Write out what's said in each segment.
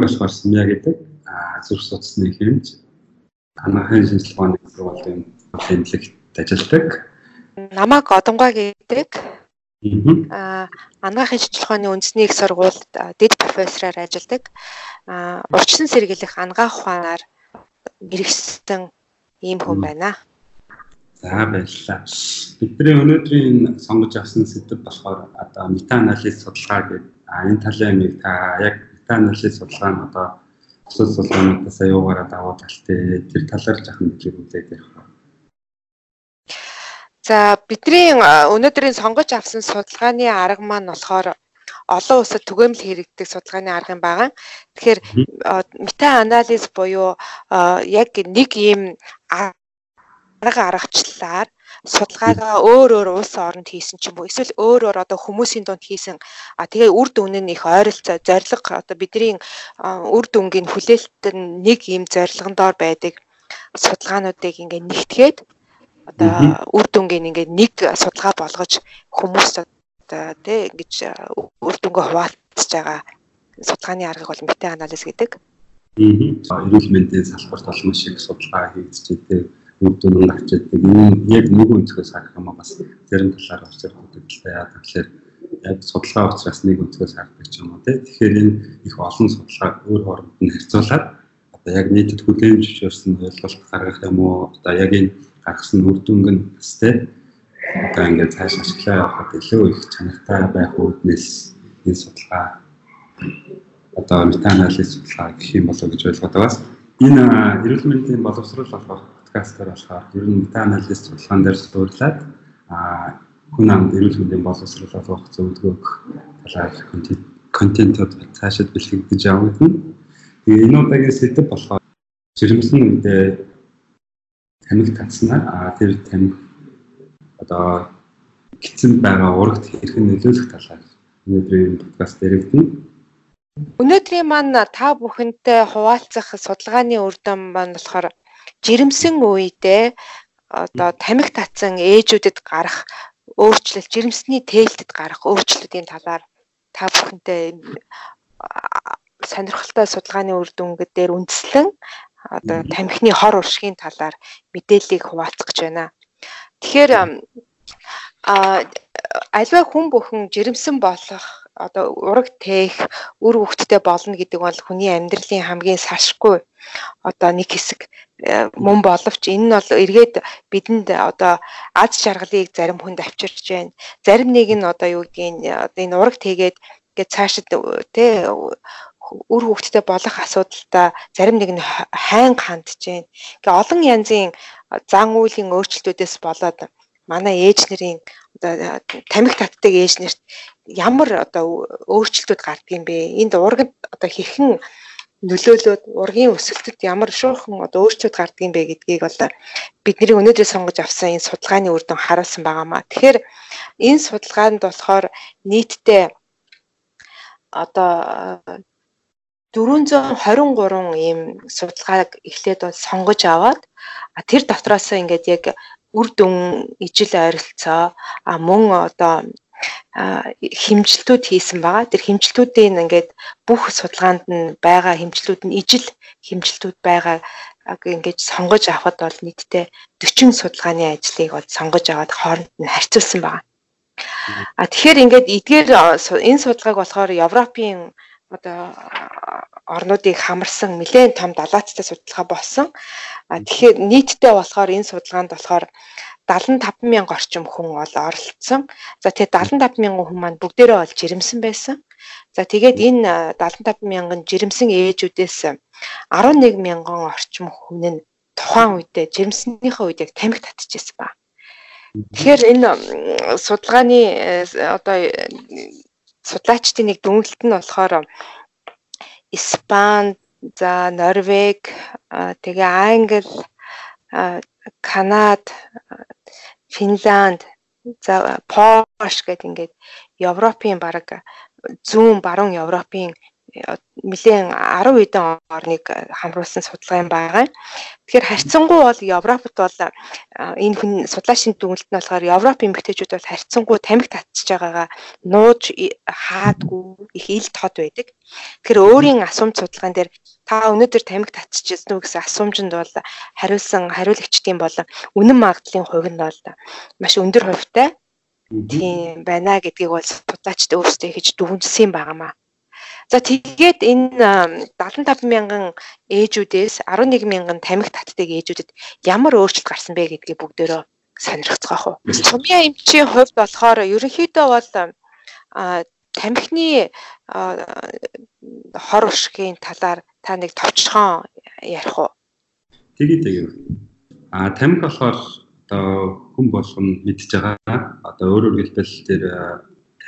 намайг болохоор Сумья гэдэг зүрх судасны хэмж анагаахын шинжилгээний сургуулийн тэмдэглэгт ажилладаг. Намайг Одонгой гэдэг. Аа анагаахын шинжилгээний үндэсний их сургуульд дэд профессораар ажилладаг. Аа урьдчилан сэргийлэх анагаах ухаанаар мэрэгсэн ийм хүн байна. За баярлалаа. Бидний өнөөдрийн сонгож авсан сэдэв болохоор одоо метаанализ судалгаа гэдэг энэ талын нэг та яг метаанализ судалгаа нь одоо цус судалгаануудаас аюугаараа давуу талтай тэр талаар жахан хэлийг үзээд ярих ба. За бидний өнөөдрийн сонгож авсан судалгааны арга маань болохоор олон улсад түгээмэл хэрэгдэг судалгааны арга юм байгаа. Тэгэхээр мета анализ буюу яг нэг ийм арга аргачлалаар судалгаагаа өөр өөр улс оронд хийсэн ч юм уу. Эсвэл өөр өөр одоо хүмүүсийн дунд хийсэн. А тэгээ үр дүн нь их ойролцоо зориг одоо бидний үр дүнгийн хүлээлт нь нэг ийм зорилгон доор байдаг. Судалгаануудыг ингээ нэгтгээд одоо үр дүнгийн ингээ нэг судалгаа болгож хүмүүст одоо тий ингэж үр дүнгээ хуваалцж байгаа судалгааны аргыг бол мета анализ гэдэг. Аа. Эрүүл мэндийн салбарт олон шиг судалгаа хийгдэж байгаа үр дүн нь авч яддаг. Энэ яг нэг өнцгөөс харах юм бас зарим талаар бас явдаг л да. Яг тэгэхээр яг судалгаа учраас нэг өнцгөөс хардаг ч юм уу тий. Тэгэхээр энэ их олон судалгаа өөр хооронд нь харьцуулаад одоо яг нийтэд хүлээмж зөвшөөрсөн ойлголт гаргах юм уу? Одоо яг энэ гаргасан үр дүнг нь бас тий одоо ингээд цааш ашиглаа явахад илүү их чанартай байх үүднээс энэ судалгаа одоо метаанализ судалгаа гэх юм болов гэж ойлгоод байгаас энэ эрүүл мэндийн боловсруулах подкастаар болохоор ер нь мета анализ судалгаан дээр суурилаад а хүн амд эрүүл мэндийн боловсруулалт авах зөвлөгөөг талаар контентууд цаашид бэлтгэж явагдана. Тэгээ энэ удаагийн сэдэв болохоор жирэмсэн үедээ тамиг татснаа а тэр тамиг одоо гитсэн байгаа урагт хэрхэн нөлөөлөх талаар өнөөдрийн подкаст яригдана. Өнөөдрийн маань та бүхэнтэй хуваалцах судалгааны үр дүн маань болохоор жирэмсэн үедээ одоо тамхи татсан ээжүүдэд гарах өөрчлөлт жирэмсний тээлтэд гарах өөрчлөлтийн талаар та бүхэнтэй сонирхолтой судалгааны үр дүнгэд дээр үндэслэн одоо тамхины хор уршигын талаар мэдээллийг хуваалцах гэж байна. Тэгэхээр а альва хүн бүхэн жирэмсэн болох одоо ураг тээх үр хөвгттэй болно гэдэг бол хүний амьдралын хамгийн салшгүй одоо нэг хэсэг э, мөн боловч энэ нь бол эргээд бидэнд одоо аз жаргалыг зарим хүнд авчирч байна. Зарим нэг нь одоо юу гэдгийг одоо энэ ураг тэгээд ингээд цаашид тий үр хөвгттэй болох асуудалтай зарим нэг нь хайн хандж байна. Ингээ олон янзын зан үйлийн өөрчлөлтүүдээс болоод манай ээж нарын тамхи татдаг ээж нарт ямар одоо өөрчлөлтүүд гардаг юм бэ? Энд урганд одоо хэрхэн нөлөөлөөд ургийн өсөлтөд ямар шуухан одоо өөрчлөлт гардаг юм бэ гэдгийг бол бидний өнөөдөр сонгож авсан энэ судалгааны үр дүн харуулсан байгаамаа. Тэгэхээр энэ судалгаанд болохоор нийтдээ одоо 423 ийм судалгааг эхлээд бол сонгож аваад тэр дотроос ингээд яг үр дүн ижил ойролцоо а мөн одоо хэмжилтүүд хийсэн байгаа. Тэр хэмжилтүүдийн ингээд бүх судалгаанд нь байгаа хэмжилтүүд нь ижил хэмжилтүүд байгаа ингээд сонгож авахд бол нийтдээ 40 судалгааны ажлыг бол сонгож аваад хооронд нь харьцуулсан байгаа. А тэгэхээр ингээд эдгээр энэ судалгааг болохоор Европын одоо орнуудыг хамарсан нэлээд том далаацтай судалгаа болсон. Тэгэхээр нийтдээ болохоор энэ судалгаанд болохоор 75 мянга орчим хүн бол оролцсон. За тэгээ 75 мянган хүн маань бүгдээрээ бол жирэмсэн байсан. За тэгээд энэ 75 мянган жирэмсэн ээжүүдээс 11 мянган орчим хүн нь тухайн үедээ жирэмснийхээ үед яг тамхи татчихсан ба. Тэгэхээр энэ судалгааны одоо судлаачдын нэг дүнэлт нь болохоор Испани, за Норвеги, тэгээ Англи, Канад, Финланд, за Польш гэдэг ингээд Европын бараг зүүн баруун Европын нэлээд 10 хэдэн орныг хамруулсан судалгаа юм байгаа. Тэгэхээр харьцангуй бол Европод бол энэ хүн судлаачийн дүгнэлт нь болохоор Европ эмэгтэйчүүд бол харьцангуй тамхи татчихж байгаагаа нууж хаадгүй их ил тод байдаг. Тэгэхээр өөрийн асуумж судалгаан дээр та өнөөдөр тамхи татчихсан уу гэсэн асуумжинд бол хариулсан хариулагчдын болон үнэн магадлалын хувь нь бол маш өндөр хувьтай тийм байна гэдгийг бол судлаачд өөрсдөө хийж дүгнжсэн юм байнамаа. За тэгээд энэ 75 мянган ээжүүдээс 11 мянган тамхи татдаг ээжүүдэд ямар өөрчлөлт гарсан бэ гэдгийг бүгдөө сонирхцгаах уу. Сумья эмчийн хувьд болохоор ерөнхийдөө бол тамхины хор уршгийн талаар та нэг товчхон ярих уу? Тэгээ тэгээ. А тамхи болохоор одоо хүн болгон мэдж байгаа. Одоо өөрөөр хэлбэл тэр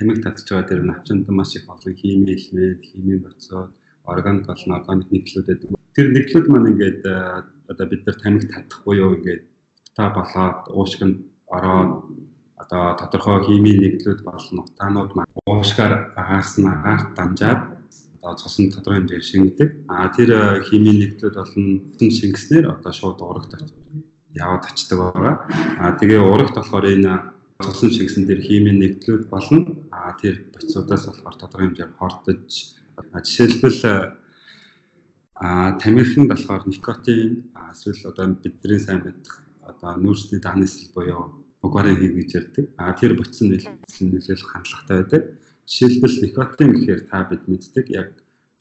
тамиг татж байгаа дээр навчанд маш их олон хими элемент, хими боцоод, органик болон органик нийтлүүдэд тэр нийтлүүд маань ингээд э, одоо бид нар тамиг татахгүй юу ингээд та болоод уушгинд ороод одоо тодорхой хими нийтлүүд болон утаанууд маань уушгаар агаас нь агаарт дамжаад одоо цосон тодорхой хэмжээр шингэдэг. А тэр э, хими нийтлүүд болон бүтэн шингэснээр одоо шууд урагт яваад очдог байгаа. А тэгээ урагт болохоор энэ цусан шигсэн дээр химийн нэгдлүүд болно. А тэр боцуудаас болохоор тодорхой хэмжээр хордож жишээлбэл а тамирхинд болохоор никотин эсвэл одоо бидний сайн мэдэх одоо нүүрсний даанэсэл буюу угарын хий гэж ярьдаг. А тэр боцсон нөлөөлөх хандлагатай байдаг. Жишээлбэл никотин гэхээр та бид мэддэг яг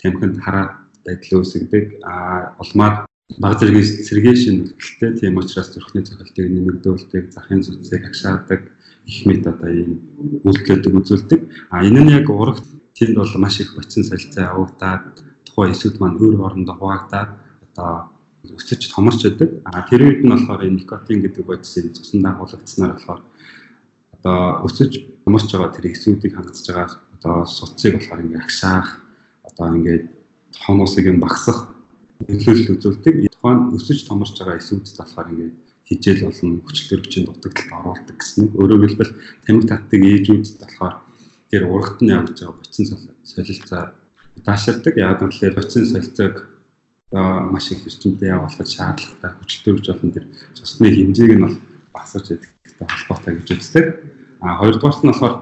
тамхинд хараад байдал үүсгдэг. А улмаар баг зэргийн сэргээшин нөлөөлөлтэй тийм учраас зүрхний цохилтыг нэмэгдүүлдэг, захын зүцийг агшаадаг, их мэд одоо ийм үйлдэлүүдийг үзүүлдэг. А энэ нь яг урагт тэнд бол маш их боцсон солилцоо авагдаад тухайн эсүүд маань өөр хоорондоо хуваагдаад одоо өсөж томорч байдаг. А тэр үед нь болохоор энэ никотин гэдэг бодисыг цусан дагуулгдсанаар болохоор одоо өсөж томорч байгаа тэр эсүүдийг хангаж байгаа одоо суцыг болохоор ингээ агшаах одоо ингээ хоносыг нь багсах нөлөөлөл үзүүлдэг. Тухайн өсөж томорч байгаа эсүүдэд болохоор ингээ хижээл болон хүчлэрвчийн дутагдалд оруулдаг гэсэн. Өөрөөр хэлбэл тамхи татдаг ээжүүдэд болохоор тэр урагт нь явж байгаа буцсан солилцоо удаашрдаг. Яг нь тэгэхээр буцсан солилцоог маш их хүчтэй явуулах шаардлагатай хүчлэрвч болон тэр цусны хэмжээг нь бол басарч идэгтэй холбоотой гэж үздэг. А хоёрдугаарт нь болохоор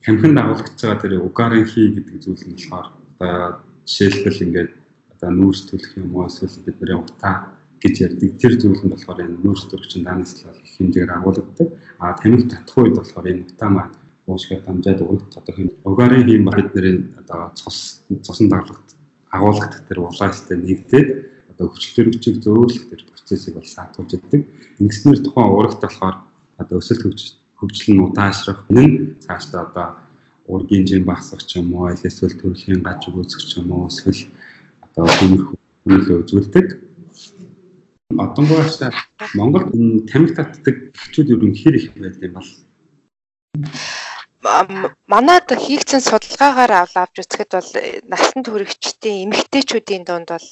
тамхин дагуулж байгаа тэр угарын хий гэдэг зүйл нь болохоор одоо жишээлбэл ингээд одоо нүүрс төлөх юм уу эсвэл бидний утаа гэж ярьдаг. Тэр зүйл нь болохоор энэ нүүрс төрөгчин даанслал их хэмжээгээр агуулдаг. А тамиг татах үед болохоор энэ утаа уушгаар дамжаад өгөх тодорхой угарын хийм бидний одоо цус цусан дарлагт агуулгад тэр улаастай нэгдээд одоо хүчил төрөгчийг зөөлөх тэр процессыг бол саатуулж идэг. Ингэснээр тухайн урагт болохоор одоо өсөлт хөгжил нь удаашрах. Энэ цаашдаа одоо ургийн жин багсах ч юм уу, эсвэл төрөлхийн гаж үүсгэх ч юм уу, эсвэл одоо тиймэрхүү нөлөө үзүүлдэг одонгоос Монголд тамхи татдаг хчүүд ер нь хэр их байдаг юм бол манад хийгдсэн судалгаагаар авч үзэхэд бол насан туршидтын эмэгтэйчүүдийн дунд бол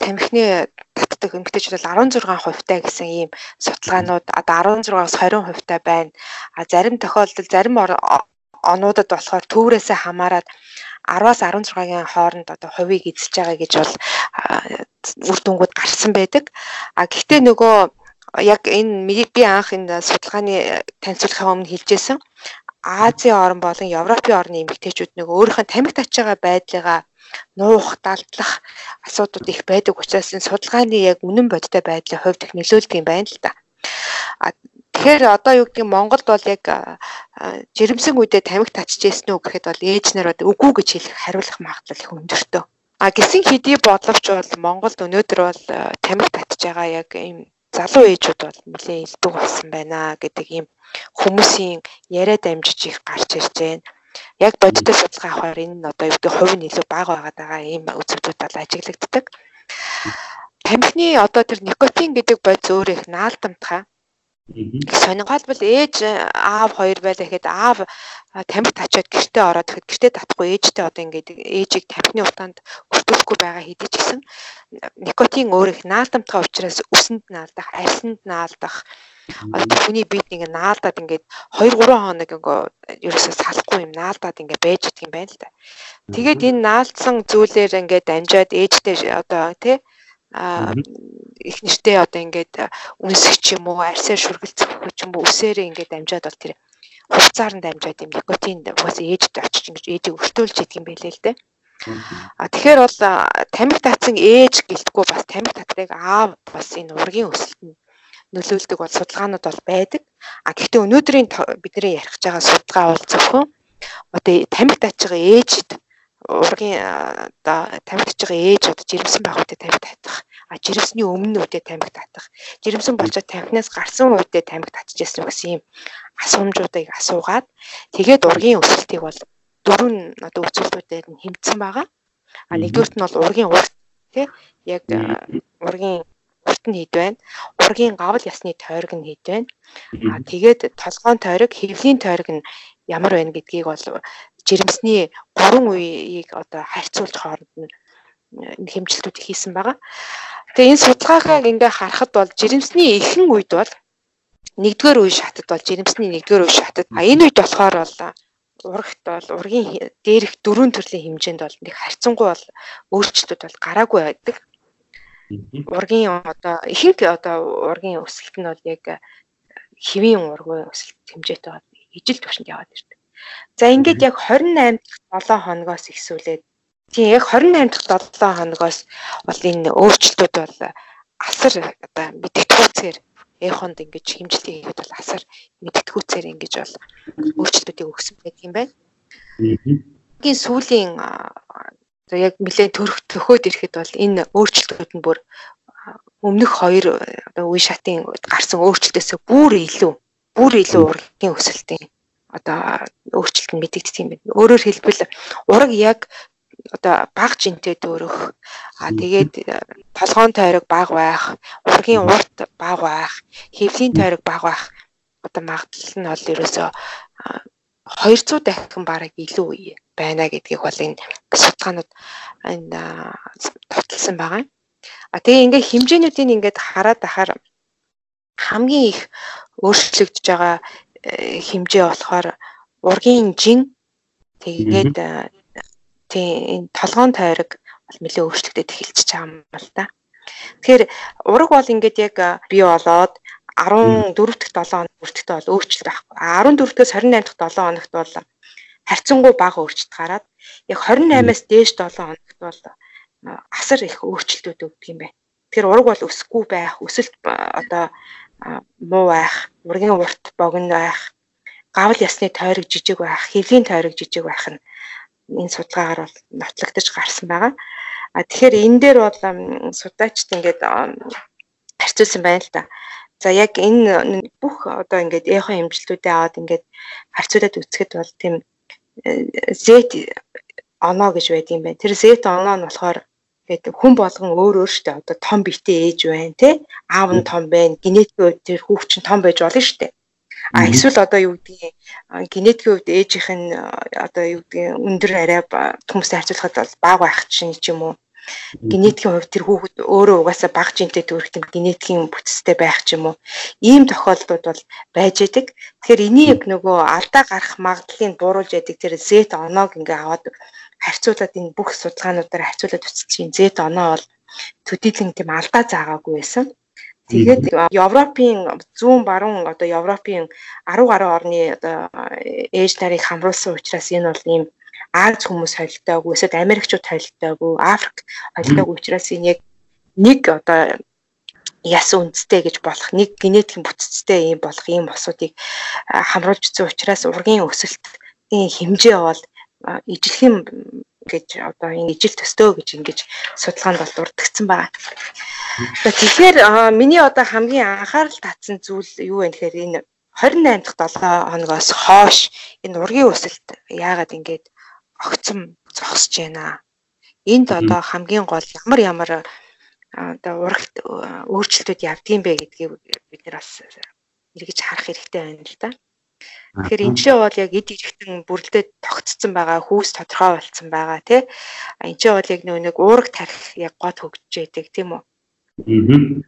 тамхины татдаг эмэгтэйчүүд бол 16 хувьтай гэсэн ийм судалгаанууд одоо 16-аас 20 хувьтай байна. А зарим тохиолдолд зарим онуудад болохоор төврөөсөө хамаарат 10-аас 16-гийн хооронд одоо хувийг эзэлж байгаа гэж бол үр дүнгууд гарсан байдаг. А гэхдээ нөгөө яг энэ би анх энэ судалгааны танилцуулахын өмнө хэлжсэн Азийн орн болон Европын орны эмэгтэйчүүд нэг өөрийнх нь тамхи татж байгаа байдлыгаа нуух, далдлах асуудууд их байдаг учраас энэ судалгааны яг үнэн бодтой байдлын хувьд их нөлөөлдөг юм байна л да. Тэгэхээр одоо юу гэдэг Монголд бол яг жирэмсэн үедээ тамхи татчихсэн үү гэхэд бол ээж нар үгүй гэж хэлэх хариулах магадлал их өндөртөө. А гисэн хэдий бодлогч бол Монголд өнөөдөр бол тамхи татж байгаа яг ийм залуу ээжүүд бол нэлээд илбэг болсон байна гэдэг ийм хүмүүсийн яриа дамжиж их гарч ирж байна. Яг бодиттой судалгаа авахаар энэ нь одоо юу гэдэг хувь нь илүү бага байгаад байгаа ийм үзэгдүүд бол ажиглагддаг. Тамхины одоо тэр никотин гэдэг бодис өөр их наалдамтхаа Сонирхолбол ээж аав хоёр байлаа гэхэд аав тамхи тачаад гэртээ ороод тэгэхэд гэртээ татахгүй ээжтэй одоо ингээд ээжийг тамхины утаанд өртүүлэхгүй байгаа хэдий ч гэсэн никотин өөр их наалдамтгай учраас үсэнд наалдах, арьсанд наалдах. Одоо хүний биед ингээ наалдаад ингээд 2 3 хоног ингээ ерөөсөө салахгүй юм наалдаад ингээ байж идэх юм байна л да. Тэгээд энэ наалдсан зүйлээр ингээ дамжаад ээжтэй одоо тий их нэртэй одоо ингээд үнсэх ч юм уу арьсаар шүргэлцэх ч юм уу үсээрээ ингээд дамжаад бол тэр хугацаар нь дамжаад юм никотин бас ээжд очиж ингэж ээжийг өртөөлж идэх юм байлээ л дээ. А тэгэхээр бол тамхи татсан ээж гэлтгүй бас тамхи татрыг аав бас энэ ургийн өсөлт нь нөлөөлдөг бол судалгаанууд бол байдаг. А гэхдээ өнөөдрийн бидний ярих гэж байгаа судалгаа бол зөвхөн одоо тамхи татж байгаа ээжд ургийн одоо тамхи татж байгаа ээж одоо жирэмсэн байх үедээ тамхи татах. А жирэмсний өмнө үедээ тамхи татах. Жирэмсэн болчоод тамхинаас гарсан үедээ тамхи татчихсан гэсэн юм асуумжуудыг асуугаад тэгээд ургийн өсөлтийг бол дөрвөн одоо үзүүлэлтүүдээр нь хэмжсэн байгаа. А нэгдүгürt нь бол ургийн урт тий яг ургийн урт нь хэд байна? Ургийн гавл ясны тойрог нь хэд байна? А тэгээд толгоон тойрог, хэвлийн тойрог нь ямар байна гэдгийг бол жирэмсний гурван үеийг одоо харьцуулж хооронд нь хэмжилтүүд хийсэн байгаа. Тэгээ энэ судалгаагаа ингээ харахад бол жирэмсний ихэнх үед бол нэгдүгээр үе шатад бол жирэмсний нэгдүгээр үе шатад а энэ үед болохоор бол урагт бол ургийн дээрх дөрвөн төрлийн хэмжээнд бол нэг харьцангуй бол өөрчлөлтүүд бол гараагүй байдаг. Ургийн одоо ихэнх одоо ургийн өсөлт нь бол яг хэвийн ургийн өсөлт хэмжээтэй бол ижил төвшөнд яваад ирдэг. За ингээд яг 28 дахь 7 хоногоос ихсүүлээд тийм яг 28 дахь 7 хоногоос бол энэ өөрчлөлтүүд бол асар одоо мэдгэдэггүйцээр эхонд ингэж хэмжилтийг хийхэд бол асар мэдтгүүцээр ингэж бол өөрчлөлтүүдийг өгсөн байдаг юм байна. Гийн сүүлийн яг нэлээд төрөх төхөөд ирэхэд бол энэ өөрчлөлтүүд нь бүр өмнөх хоёр одоо үе шатын гарсан өөрчлөлтөөс бүр илүү бүр илүү урлагийн өсөлтийн одоо өөрчлөлт нь мэдэгддэг юм байна. Өөрөөр хэлбэл ураг яг одоо баг жинтэй дөөрөх а тэгээд э, толгоон тойрог баг байх, ургийн урт баг байх, хэвлийн тойрог баг байх одоо магадлал нь бол ерөөсөө 200 дахин бараг илүү байна гэдгийг бол энэ судалгаанууд энэ тоталсан байгаа. А тэгээ ингээ хэмжээнүүдийг ингээд хараад ахаар хамгийн их өөрчлөгдөж байгаа хэмжээ болохоор ургийн жин тэгээд тийм энэ толгоон тойрог бол нэлээ өөрчлөгдөж эхэлчихэж байгаа юм байна да. Тэгэхээр ураг бол ингээд яг бий болоод 14 дахь 7 хоног хүртэхдээ бол өөрчлөлт байхгүй. 14-өөс 28 дахь 7 хоногт бол харьцангуй бага өөрчлөлт гараад яг 28-аас дээш 7 хоногт бол асар их өөрчлөлтүүд өгдөг юм байна. Тэгэхээр ураг бол өсөхгүй байх, өсөлт одоо муу байх, ургийн урт богино байх, гавл ясны тойрог жижиг байх, хэвлийн тойрог жижиг байх нь энэ судалгаагаар бол нотлогдож гарсан байгаа. А тэгэхээр энэ дээр бол судаачд ингээд харьцуулсан байна л да. За яг энэ бүх одоо ингээд эхо хэмжилтүүдээ аваад ингээд харьцуулаад үзэхэд бол тийм э, Z оноо гэж байдаг юм байна. Тэр Z оноо нь болохоор тэгээд хүн болгон өөр өөртөө одоо том биетэй ээж байна тий аав нь том байна генетик тэр хүүхд чинь том байж болно шүү дээ. А эсвэл одоо юу гэдгийг генетикийн хувьд ээжийнх нь одоо юу гэдгийг өндөр арай хүмүүстэй харьцуулахад бол бага байх чинь ч юм уу? Генетикийн хувьд тэр хүүхэд өөрөө угаасаа бага жинтэй төрөх юм генетикийн бүтцтэй байх ч юм уу? Ийм тохиолдлууд бол байж идэг. Тэгэхээр энийг нөгөө алдаа гарах магадлалыг бууруулж яадаг тэр Z оноог ингээ аваад харьцуулаад энэ бүх судалгаануудаар харьцуулаад үзсэн Z оноо бол төдийлөн тийм алдаа заагаагүй байсан. Тэгээд Европын зүүн баруун одоо Европын 10 гаруй орны одоо ээж нарыг хамруулсан учраас энэ бол ийм Аз хүмүүс холилдоогүй, эсвэл Америкчууд холилдоогүй, Африк холилдоогүй учраас энэ яг нэг одоо яс үндэстэй гэж болох нэг генетикийн бүтцтэй юм болох ийм босуудыг хамруулж үзсэн учраас ургийн өсөлтийн хэмжээ бол ижилхэн гэж одоо энэ ижил төстөө гэж ингэж судалгаанд бол дурдгдсан байна. Тэгэхээр миний одоо хамгийн анхаарал татсан зүйл юу вэ гэхээр энэ 28 дахь 7 хоногоос хойш энэ ургийн өсөлт яагаад ингэж огцом зогсож байна. Энд одоо хамгийн гол ямар ямар одоо урагт өөрчлөлтүүд явдгийм бэ гэдгийг бид нар бас эргэж харах хэрэгтэй байна л да. Тэгэхээр энэ чинь бол яг эд ирэхтэн бүрлдээд тогтцсон байгаа, хүүс тодорхой болсон байгаа тий. А энэ чинь бол яг нэг уураг тарих яг гот хөгжиж байдаг тийм үү? Аа.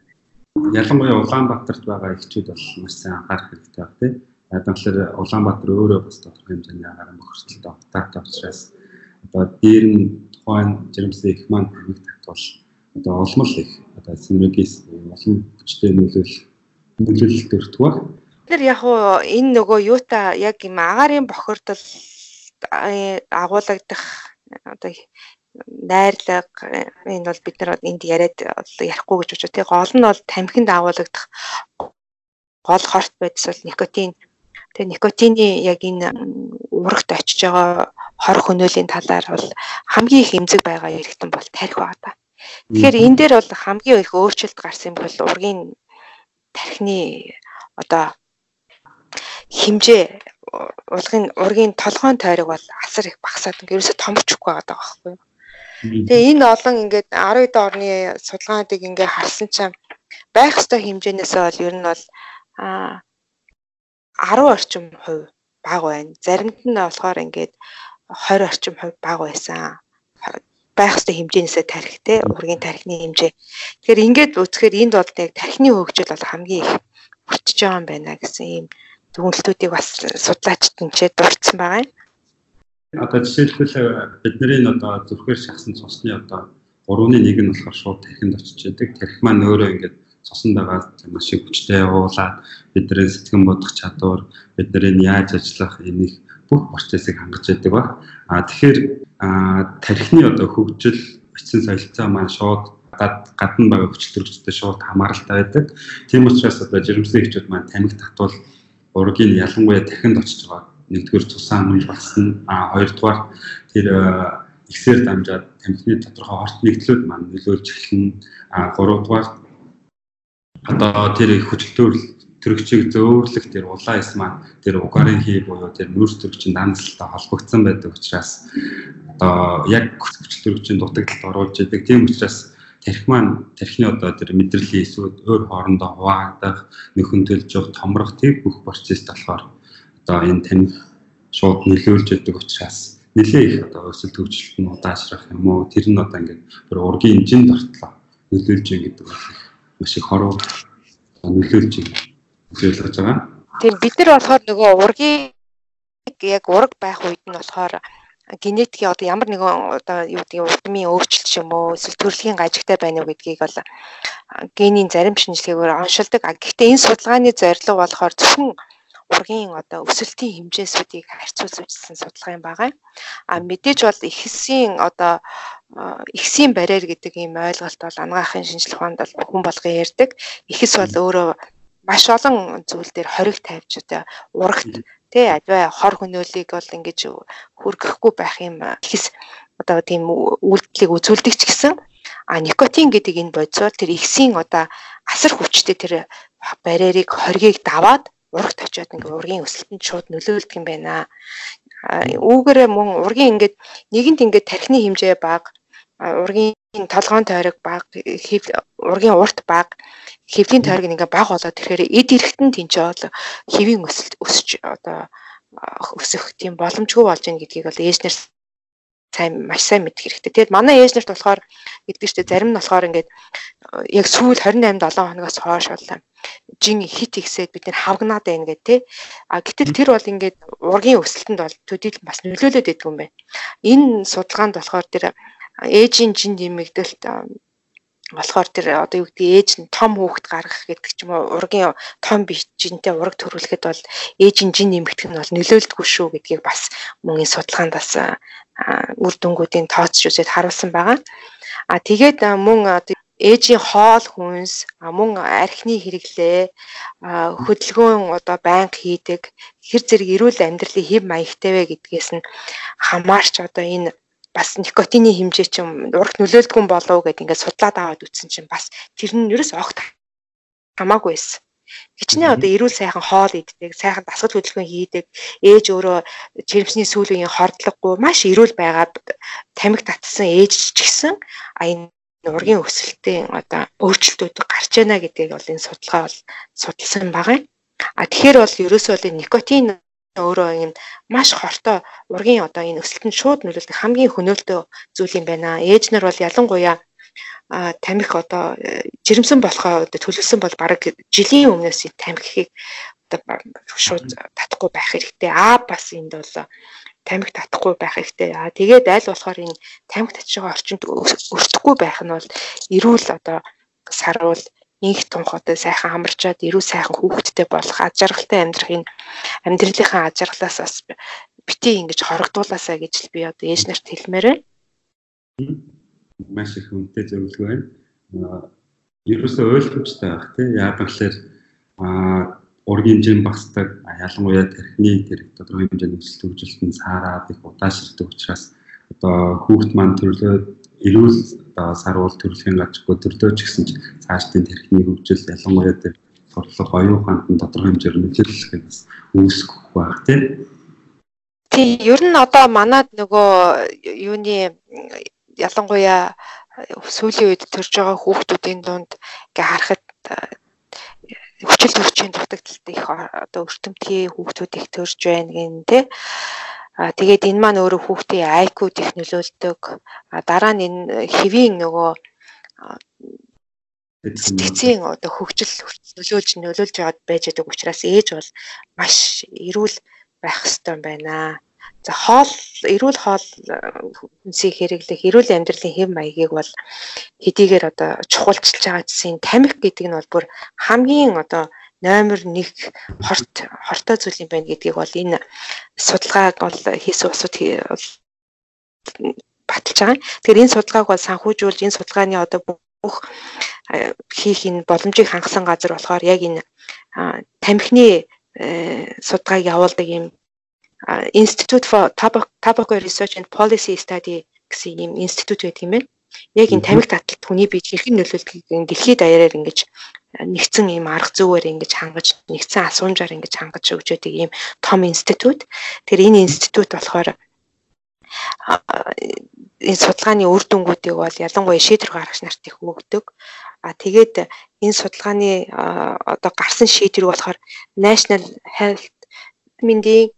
ялангуяа Улаанбаатарт байгаа эхчүүд бол маш сайн анхаарах хэрэгтэй баг тийм. Тэгэхээр Улаанбаатар өөрөө бас тодорхой хэмжээний агаар мөхөрсөлтөд автаатай учраас одоо дээр нь тухайн жирэмсэн их маань хамиг татвал одоо олмол их одоо синергис олон хүчтэй нөлөөлөл нөлөөлөлт өртөг баг. Тэр яг уу энэ нөгөө юута яг юм агаарын бохирдол агуулгадах одоо найрлага энэ бол бид нар энд яриад ярихгүй гэж бодож байгаа. Гол нь бол тамхинд агуулгадах гол хорт байдс бол никотин. Тэгээ никотины яг энэ урагт очиж байгаа хор хөнөөлийн талаар бол хамгийн их эмзэг байгаа эргэтэн бол тарих байгаа та. Тэгэхээр энэ дээр бол хамгийн их өөрчлөлт гарсан бол ургийн тархины одоо химжээ ургийн ургийн толгойн тойрог бол асар их багасаад ингээ ерөөсө томрчихгүй байгаа байхгүй юу. Тэгээ энэ олон ингээд 12 орны судалгаануудыг ингээ харсан чинь байх ёстой хэмжээнээсээ бол ер нь бол а 10 орчим хувь бага байна. Заримд нь болохоор ингээд 20 орчим хувь бага байсан. байх ёстой хэмжээнээсээ тарих те ургийн тархины хэмжээ. Тэгэхээр ингээд үзэхээр энд бол яг тархины хөгжил бол хамгийн их хүрчиж байгаа юм байна гэсэн ийм дүгнэлтүүдийг бас судлаачид нь ч дурдсан байгаа юм. Одоо жишээлбэл бидний одоо зүрхээр шахсан цусны одоо 3-1 нь болохоор шууд тархинд очиж яадаг. Тархи маань өөрөө ингээд цусан байгаа маш их хүчтэй уулаад бидний сэтгэн бодох чадвар, бидний яаж ажиллах энийг бүх процессыг хангаж яадаг ба. А тэгэхээр тархины одоо хөгжил, бичсэн солилцоо маань шууд гадна байгаа хүчил төрөгчтэй шууд хамааралтай байдаг. Тийм учраас одоо жирэмсэн хчүүд маань тамхи татвал ургийн ялангуяа дахинд очиж байгаа. Нэгдүгээр цусаа амж багсна. А хоёрдугаар тэр ихсээр дамжаад тамхины тодорхой хорт нэгдлүүд маань нөлөөлж эхэлнэ. А гуравдугаар одоо тэр хүчтэй төрөгчийг зөөвөрлөх тэр улаан эс маань тэр угарын хий буюу тэр нүүрс төрөгчийн данцалтай холбогдсон байдаг учраас одоо яг хүчтэй төрөгчийн дутагдалд оруулж идэг. Тийм учраас тархи маань тархины одоо тэр мэдрэлийн эсвүүд өөр хоорондоо хуваагдах, нөхөн төлж явах, томрох тэр бүх процесс болохоор одоо энэ таних шууд нөлөөлж яадаг учраас нэлээ их одоо өсөлт хөгжилт нь удаашрах юм уу тэр нь одоо ингээд бүр ургийн жин дортлоо нөлөөлж юм гэдэг бол маш их хоруу нөлөөлж нөлөөлж байгаа. Тийм бид нар болохоор нөгөө ургийн яг ураг байх үед нь болохоор генетикийн одоо ямар нэгэн одоо юу гэдэг урдмын өөрчлөлт ч юм уу эсвэл төрөлхийн гажигтай байна уу гэдгийг бол генийн зарим шинжилгээгээр оншилдог. Гэхдээ энэ судалгааны зорилго болохоор зөвхөн ургийн одоо өсөлтийн хэмжээсүүдийг харьцуулж үзсэн судалгаа юм байгаа. А мэдээж бол ихсийн одоо ихсийн барьер гэдэг ийм ойлголт бол анагаахын шинжилгээ ухаанд бол хүн болгон ярьдаг. Ихс бол өөрөө маш олон зүйл дээр хориг тавьж одоо урагт тий аливаа хор хөнөөлийг бол ингэж хүргэхгүй байх юм ихс одоо тийм үйлдэлийг үзүүлдэг ч гэсэн а никотин гэдэг энэ бодисоор тэр ихсийн одоо асар хүчтэй тэр барьерыг хоргийг даваад урагт очиод ингээ ургийн өсөлтөнд шууд нөлөөлдөг юм байна. Үүгээрээ мөн ургийн ингээд нэгэнт ингээд тархины хэмжээ бага ургийн толгоон тойрог бага ургийн урт бага хэвлийн тойрог ингээ бага болоод тэгэхээр эд эрэхтэн бол хэвийн өсөлт өсч одоо өсөх тийм боломжгүй болж байна гэдгийг бол ээжнэр сайн маш сайн мэдэх хэрэгтэй. Тэгэд манай ээжнэрт болохоор гэдэг чинь зарим нь болохоор ингээд яг сүүл 28 7 хоногоос хойш бол жин хит ихсээд бид нэр хавгнаад байна гэх тээ. А гэтэл тэр бол ингээд ургийн өсөлтөнд бол төдийл бас нөлөөлөд байдаг юм байна. Энэ судалгаанд болохоор тэр ээжийн жин нэмэгдэлт болохоор тэр одоо юу гэдэг ээж нь том хүүхэд гаргах гэдэг ч юм уу ургийн том бижинтэй ураг төрүүлэхэд бол ээжийн жин нэмэгдэх нь бол нөлөөлдөггүй шүү гэдгийг бас мөн энэ судалгаанд бас үр дүнгуудын тооцож үзээд харуулсан байгаа. А тэгээд мөн ээжийн хоол хүнс мөн архины хэрэглээ хөдөлгөөн одоо байнга хийдэг хэр зэрэг эрүүл амьдралын хэв маягтай вэ гэдгээс нь хамаарч одоо энэ бас никотины хэмжээ чинь урагт нөлөөлдгүн болов гэдээ ингээд судлаад аваад үтсэн чинь бас тэр нь ерөөс огт хамаагүй байсан. Хичнээн одоо эрүүл сайхан хоол иддэг, сайхан дасгал хөдөлгөөн хийдэг, ээж өөрөө жирэмсний сүүлийн хордлогогүй маш эрүүл байгаад тамхи татсан ээж ч гэсэн а энэ ургийн өсөлтийн одоо өөрчлөлтүүд гарч байна гэдгийг бол энэ судалгаа бол судалсан байгаа. А тэгэхээр бол ерөөсөө бол никотин өөрөө юм маш хортой ургийн одоо энэ өсөлтөнд шууд нөлөөлдөг хамгийн хөнөөлтөө зүйл юм байна. Ээж нар бол ялангуяа а тамхи одоо жирэмсэн болохоо төлөвлөсөн бол бараг жилийн өмнөөс тамхиг одоо шууд татахгүй байх хэрэгтэй. Аа бас энд бол тамхи татахгүй байх хэрэгтэй. Аа тэгээд аль болохоор энэ тамхи байгаа орчинд өртөхгүй байх нь бол эрүүл одоо саруул инх тунхатай сайхан амарчаад эрүү сайхан хүүхэдтэй болох аж аргалтай амьдрахын амьдралынхаа аж аргалаас бас бити ингэж хорогдуулаасаа гэж би одоо ээж нарт хэлмээр байна. Маш их үнэтэй зөвлөгөө байна. Ерөөсөө ойлгомжтой байх тийм яа гэвэл а ургийн хэмжээ нь багасдаг ялангуяа тархины тэр тодорхой хэмжээний өсөлт хөгжилтөнд саараад их удаашрдаг учраас одоо хүүхд маань төрлөө эрүүл одоо сарвал төрөлхийн гажгүй төрлөө ч гэсэн цаашдын тархины хөгжил ялангуяа тэр сурлага оюун ухаанд нь тодорхой хэмжээр нөлөөлөх бас үүсгэх байх тийм. Тий, ер нь одоо манад нөгөө юуны ялангуяа сүүлийн үед төрж байгаа хүүхдүүдийн дунд ингээ харахад хүчил төрчийн дутагдaltaд их одоо өртөмтгий хүүхдүүд их төрж байна гэн тэ. А тэгээд энэ маань өөрөө хүүхдийн их нөлөөлдөг. А дараа нь энэ хэвийн нөгөө сэтгцийн одоо хөгжил нөлөөлж нөлөөлж яваад байж байгаа учраас ээж бол маш эрүүл байх хэрэгтэй байна. За хоол эрүүл хоол хүнсийг хэрэглэх эрүүл амьдралын хэв маягийг бол хэдийгээр одоо чухалчилж байгаа гэсэн тамхи гэдэг нь бол бүр хамгийн одоо номер 1 хорт хортой зүйл юм байна гэдгийг бол энэ судалгааг бол хийсэн усуд баталж байгаа. Тэгэхээр энэ судалгааг бол санхүүжүүлж энэ судалгааны одоо бүх хийх энэ боломжийг хангасан газар болохоор яг энэ тамхины э, судалгааг явуулдаг юм Institute for Tobacco Research and Policy Study гэсэн ийм институт байдаг юм байна. Яг энэ тамхи таталт хүний бие хэрхэн нөлөөлдгийг дэлхийд даяараар ингэж нэгдсэн ийм арга зүйгээр ингэж хангаж нэгдсэн асуумжаар ингэж хангаж өгч байдаг ийм том институт. Тэр энэ институт болохоор энэ судалгааны үр дүнгуудыг бол ялангуяа шийдвэр гаргагч нарт их өгдөг. А тэгээд энэ судалгааны одоо гарсан шийдвэр болохоор National Health мэндийн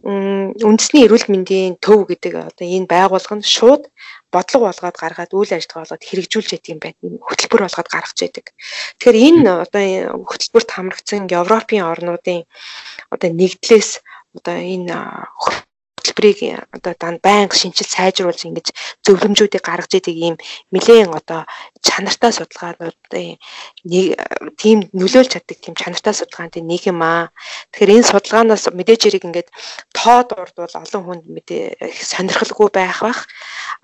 үндэсний эрүүл мэндийн төв гэдэг одоо энэ байгууллага нь шууд бодлого болгоод гаргаад үйл ажиллагаа болгоод хэрэгжүүлж яадаг юм байна. Хөтөлбөр болгоод гаргаж яадаг. Тэгэхээр энэ одоо хөтөлбөрт хамрагдсан Европын орнуудын одоо нэгдлээс одоо энэ хөтөлбөрийг одоо байнга шинжил сайжруулж ингэж зөвлөмжүүдийг гаргаж идэг ийм нэлээд одоо чанартай судалгаануудын нэг тийм нөлөөлж чаддаг тийм чанартай судалгааны нэг юм аа. Тэгэхээр энэ судалгаанаас мэдээж хэрэг ингээд тоод урдвал олон хүнд мэдээ сонирхолгүй байх бах.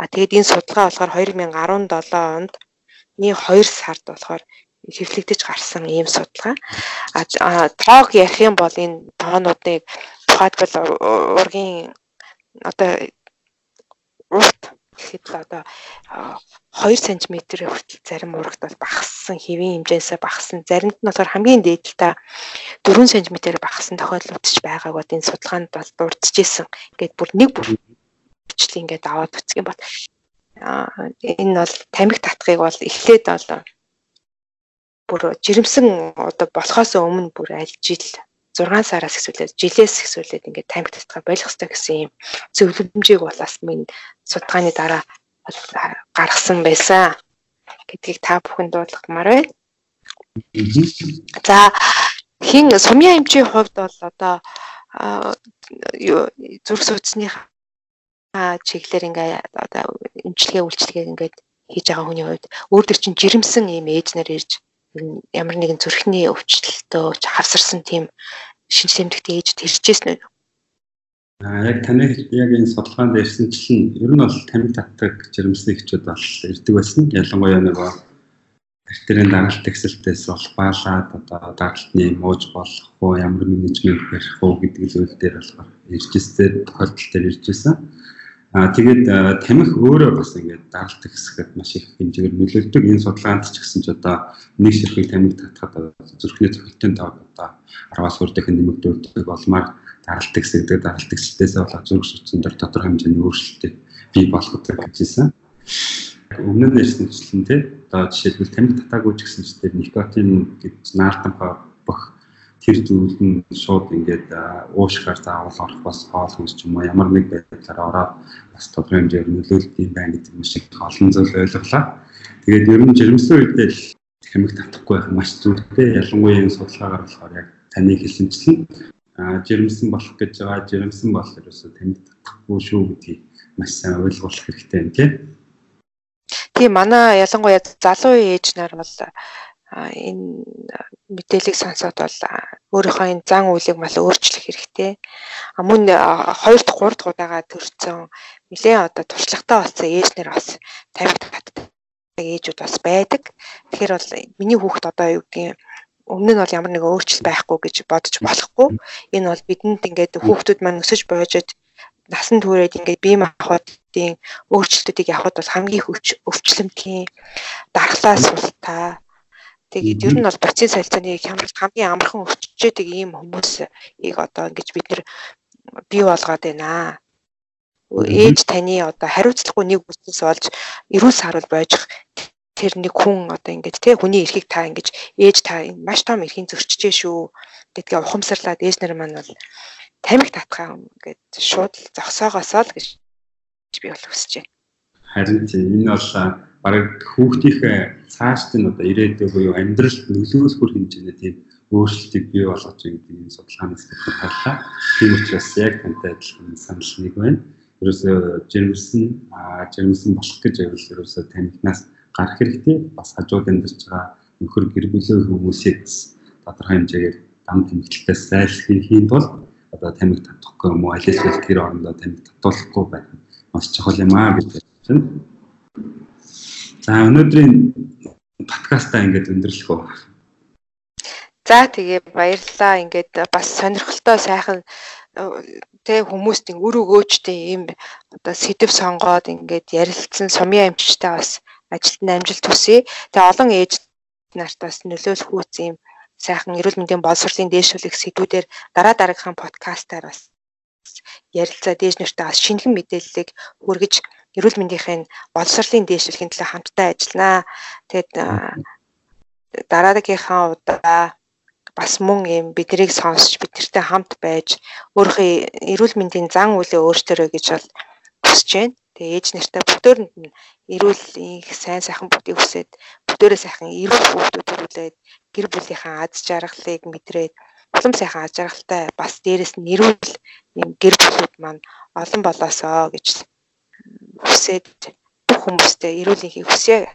А тэгээд энэ судалгаа болохоор 2017 онд нэг 2 сард болохоор хэвлэгдэж гарсан ийм судалгаа. А тоог ярих юм бол энэ тоонуудыг тухайлбал ургийн одоо урт гэхэд одоо 2 см хүртэл зарим урагт бол багассан хэвийн хэмжээсээ багассан заримд нь болохоор хамгийн дээдэлтэй 4 см багассан тохиолдлууд ч байгааг бол энэ судалгаанд бол дурдчихсэн. Ингээд бүр нэг бүр бичлэг ингээд аваад үцгэн бат. Аа энэ бол тамхи татхыг бол эхлээд бол бүр жирэмсэн одоо болохоос өмнө бүр аль жил 6 сараас эхлээд жилээс эхлээд ингээд тамхи татгаа болох хэрэгтэй гэсэн юм зөвлөмжийг болоос минь судалгааны дараа гаргасан байсан гэдгийг та бүхэн дуудлагмаар байна. За хин сумья эмчийн хувьд бол одоо зүрх судасны чиглэлээр ингээ одоо эмчилгээ үйлчлэгээ ингээд хийж байгаа хүний хувьд өөр төр чин жирэмсэн ийм ээж нар ирж ямар нэгэн зүрхний өвчлөлтөө хавсарсан тийм шинж тэмдэгт ээж тэрчээсэн үү? А яг таны яг энэ судалгаанд ирсэнчлэн ер нь бол тамиг татдаг жирэмсний хчүүд бол ирдэг байсан. Ялангуяа нөгөө бактерийн даралт тэгсэлтээс бол баалаад одоо даралтны мууж болох уу ямар менежмент барих уу гэдэг зүйл дээр болохоор иржсэн тохиолдол дээр иржсэн. Аа тэгээд тамхи өөрөө бас ингээд даралт хэсгэд маш их хэмжээгээр нөлөөлдөг. Энэ судалгаанд ч гэсэн ч одоо нэг ширхэг тамхи татхад зүрхний цогцолтын тоо одоо 10-аас хүрэх дахин нэмэгдүүлдэг болмаар даралт хэсгдэг даралт хэсгтээс болоод зүрх судсан дээр тодорхой хэмжээний өөрчлөлттэй бий болох гэжсэн. Өмнө нь ярьсанчлан тий одоо жишээлбэл тамхи татаагүй ч гэсэн ч тэр никотин гэж наартампа бөх тэр зүйлд нь шууд ингээд уушгаар заавал орох бас хоол хүнс ч юм уу ямар нэг байдлаар ороод бас тодорхой хэмжээгээр нөлөөлт юм байна гэдэг нь шиг олон зүйл ойлголаа. Тэгээд ер нь жирэмсэн үедээ л хэмиг татахгүй байх маш зүйтэй. Ялангуяа энэ судалгаагаар болохоор яг таны хэлсэнчлэн жирэмсэн болох гэж байгаа жирэмсэн бол ерөөсөө танд татахгүй шүү гэдгийг маш сайн ойлгуулах хэрэгтэй юм тийм. Тийм манай ялангуяа залуу ээж нар бол энэ мэдээллийг сонсоод бол өөрийнхөө энэ зан үйлийг мал өөрчлөх хэрэгтэй. Мөн 2 дахь 3 дахь удаага төрсөн нэлээ одоо туршлагатай болсон ээжнэр бас тавигд татдаг ээжүүд бас байдаг. Тэгэхээр бол миний хүүхэд одоо юу гэдгийг өмнө нь бол ямар нэг өөрчлөлт байхгүй гэж бодож болохгүй. Энэ бол бидэнд ингээд хүүхдүүд маань өсөж боожод насан туршид ингээд бие махбодын өөрчлөлтүүдийг явахд бол хамгийн хүч өвчлөмтлийн дархлаа султаа Тэгээд ер нь бол процесс солилцооны хямралт хамгийн амархан өвччээдэг ийм хүмүүсийг одоо ингэж бид нэр бий болгоод байна. Ээж таны одоо хариуцлагагүй нэг үснээс болж эрүүл сарвал бойжих тэр нэг хүн одоо ингэж тий хүний эрхийг та ингэж ээж та маш том эрхийн зөрчижээ шүү гэдгээ ухамсарлаад ээж нар маань бол тамиг татхаа ингээд шууд зогсоогоосоо л гэж би бол хүсэж байна. Харин тийм энэ бол бараг хүүхдийнхээ цаашд нь одоо ирээдүйн буюу амьдралд нөлөөлөх хэмжээний тийм өөрчлөлтийг бий болгож байгаа гэдэг энэ судалгаанаас батлаа. Тийм учраас яг тантай адилхан санал нэг байна. Ерөөсөө жирэмсэн жирэмсэн болох гэж байвал ерөөсөө танихнаас гарах хэрэгтэй. Бас хажууд амьдарч байгаа нөхөр гэр бүлийн хүмүүсийг тодорхой хэмжээгээр дам тэмцэлтээс зайлшгүй тулд одоо тамиг татахгүй юм уу аль эсвэл тэр орондоо тамиг татуулахгүй байх нь маш чухал юм аа гэж байна. За өнөөдрийн подкастаа ингээд өндөрлөх үү. За тэгээ баярлалаа. Ингээд бас сонирхолтой сайхан тэ хүмүүст өр өгөөжтэй ийм одоо сэдв сонгоод ингээд ярилцсан сумын амчтай бас ажилд нь амжилт хүсье. Тэгээ олон ээж нарт бас нөлөөлөх үүс ийм сайхан эрүүл мэндийн боловсролын дээшлүүлэх сэдвүүдээр дараа дараагийнхаа подкастаар бас ярилцаад ээж нартай бас шинэхэн мэдээллийг хүргэж эрүүл мэндийн боловсролын дээшлэхийн төлөө хамтдаа ажилланаа. Тэгээд дараагийнхаа удаа бас мөн юм биднийг сонсч бидэртэй хамт байж өөрийнхөө эрүүл мэндийн зан үйлээ өөртөө гэж бол хүсэж байна. Тэгээ ээж нэртэй бүдөөрэнд нь эрүүл их сайн сайхан бүдийг хүсээд бүдээрээ сайхан эрүүл хүүхдүүд төрүүлээд гэр бүлийнхаа аз жаргалыг мэдрээд улам сайхан аз жаргалтай бас дээрэс нь эрүүл юм гэр бүлүүд маань олон болоосоо гэж хүсээд бүх хүмүүстээ ирүүлэхийг хүсье.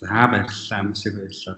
За баярлалаа. Амсэг баярлалаа.